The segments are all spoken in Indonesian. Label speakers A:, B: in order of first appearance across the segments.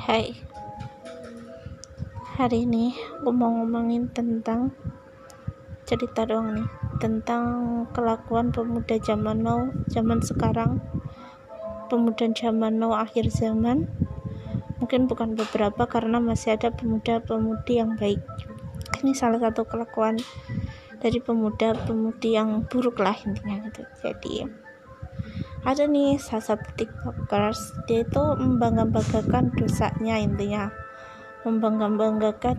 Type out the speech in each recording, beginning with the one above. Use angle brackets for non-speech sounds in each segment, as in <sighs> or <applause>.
A: Hai. Hari ini aku mau ngomongin tentang cerita doang nih tentang kelakuan pemuda zaman now zaman sekarang. Pemuda zaman now akhir zaman. Mungkin bukan beberapa karena masih ada pemuda-pemudi yang baik. Ini salah satu kelakuan dari pemuda-pemudi yang buruk lah intinya gitu. Jadi ada nih satu tiktokers dia itu membangga-banggakan dosanya intinya. Membangga-banggakan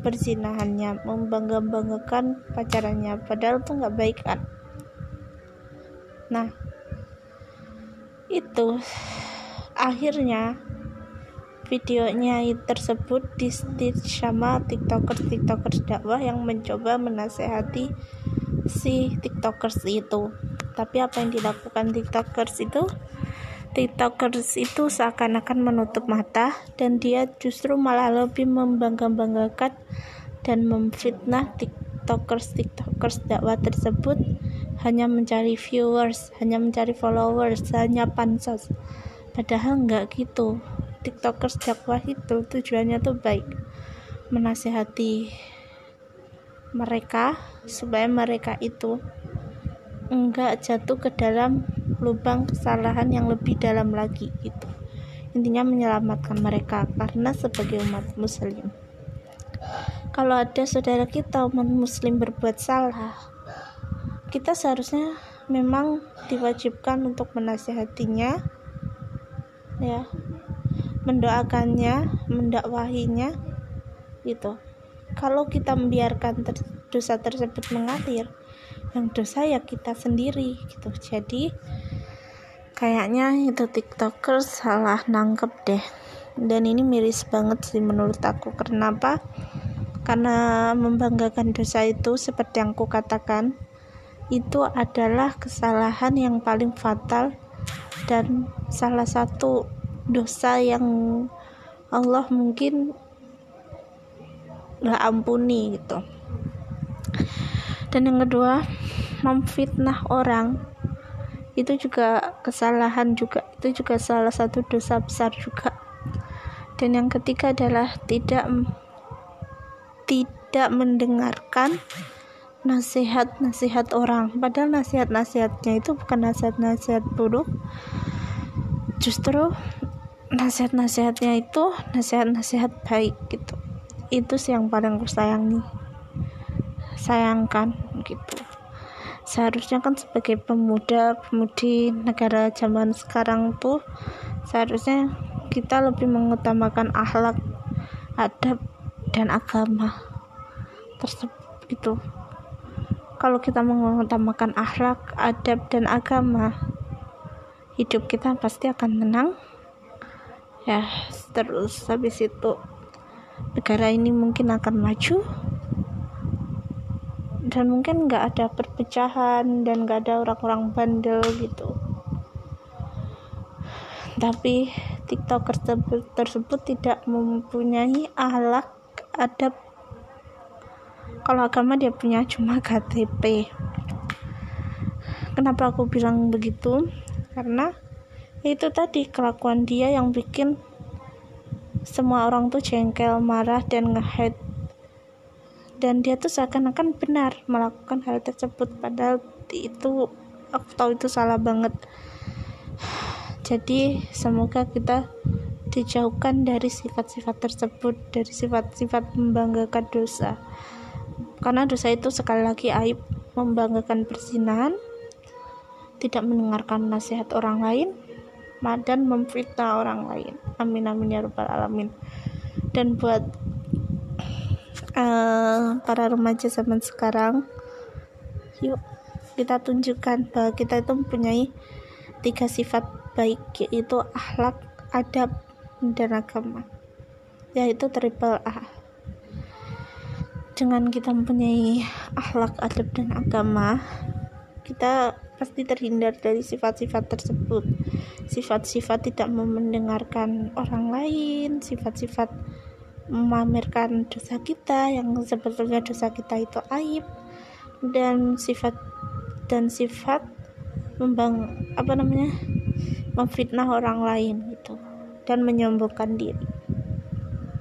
A: perzinahannya membangga-banggakan pacarannya padahal itu nggak baik kan? Nah itu akhirnya videonya tersebut di sama tiktokers tiktokers dakwah yang mencoba menasehati si tiktokers itu tapi apa yang dilakukan tiktokers itu tiktokers itu seakan-akan menutup mata dan dia justru malah lebih membangga-banggakan dan memfitnah tiktokers. Tiktokers dakwah tersebut hanya mencari viewers hanya mencari followers hanya pansos. Padahal nggak gitu. Tiktokers dakwah itu tujuannya tuh baik menasehati mereka supaya mereka itu enggak jatuh ke dalam lubang kesalahan yang lebih dalam lagi gitu. Intinya menyelamatkan mereka karena sebagai umat muslim. Kalau ada saudara kita umat muslim berbuat salah kita seharusnya memang diwajibkan untuk menasihatinya ya. Mendoakannya mendakwahinya gitu. Kalau kita membiarkan ter dosa tersebut mengalir yang dosa ya kita sendiri gitu. Jadi kayaknya itu tiktoker salah nangkep deh. Dan ini miris banget sih menurut aku. Kenapa? Karena membanggakan dosa itu seperti yang aku katakan itu adalah kesalahan yang paling fatal dan salah satu dosa yang Allah mungkin nggak ampuni gitu dan yang kedua memfitnah orang. Itu juga kesalahan juga. Itu juga salah satu dosa besar juga. Dan yang ketiga adalah tidak tidak mendengarkan nasihat-nasihat orang. Padahal nasihat-nasihatnya itu bukan nasihat-nasihat buruk. Justru nasihat-nasihatnya itu nasihat-nasihat baik gitu. Itu sih yang paling aku sayangi sayangkan gitu. Seharusnya kan sebagai pemuda pemudi negara zaman sekarang tuh seharusnya kita lebih mengutamakan akhlak adab dan agama tersebut itu kalau kita mengutamakan akhlak adab dan agama hidup kita pasti akan tenang. Ya terus habis itu negara ini mungkin akan maju dan mungkin nggak ada perpecahan dan nggak ada orang-orang bandel gitu. Tapi tiktoker tersebut, tidak mempunyai ahlak adab. Kalau agama dia punya cuma KTP kenapa aku bilang begitu? Karena itu tadi kelakuan dia yang bikin semua orang tuh jengkel marah dan ngehead dan dia tuh seakan-akan benar melakukan hal tersebut. Padahal itu aku tahu itu salah banget. <sighs> Jadi semoga kita dijauhkan dari sifat-sifat tersebut dari sifat-sifat membanggakan dosa. Karena dosa itu sekali lagi aib membanggakan persinahan tidak mendengarkan nasihat orang lain dan memfitnah orang lain. Amin amin ya rabbal alamin. Dan buat uh, para remaja zaman sekarang yuk kita tunjukkan bahwa kita itu mempunyai tiga sifat baik yaitu akhlak adab dan agama yaitu triple A. Dengan kita mempunyai akhlak adab dan agama kita pasti terhindar dari sifat-sifat tersebut. Sifat-sifat tidak mendengarkan orang lain sifat-sifat memamerkan dosa kita yang sebetulnya dosa kita itu aib dan sifat dan sifat membang apa namanya memfitnah orang lain gitu dan menyombongkan diri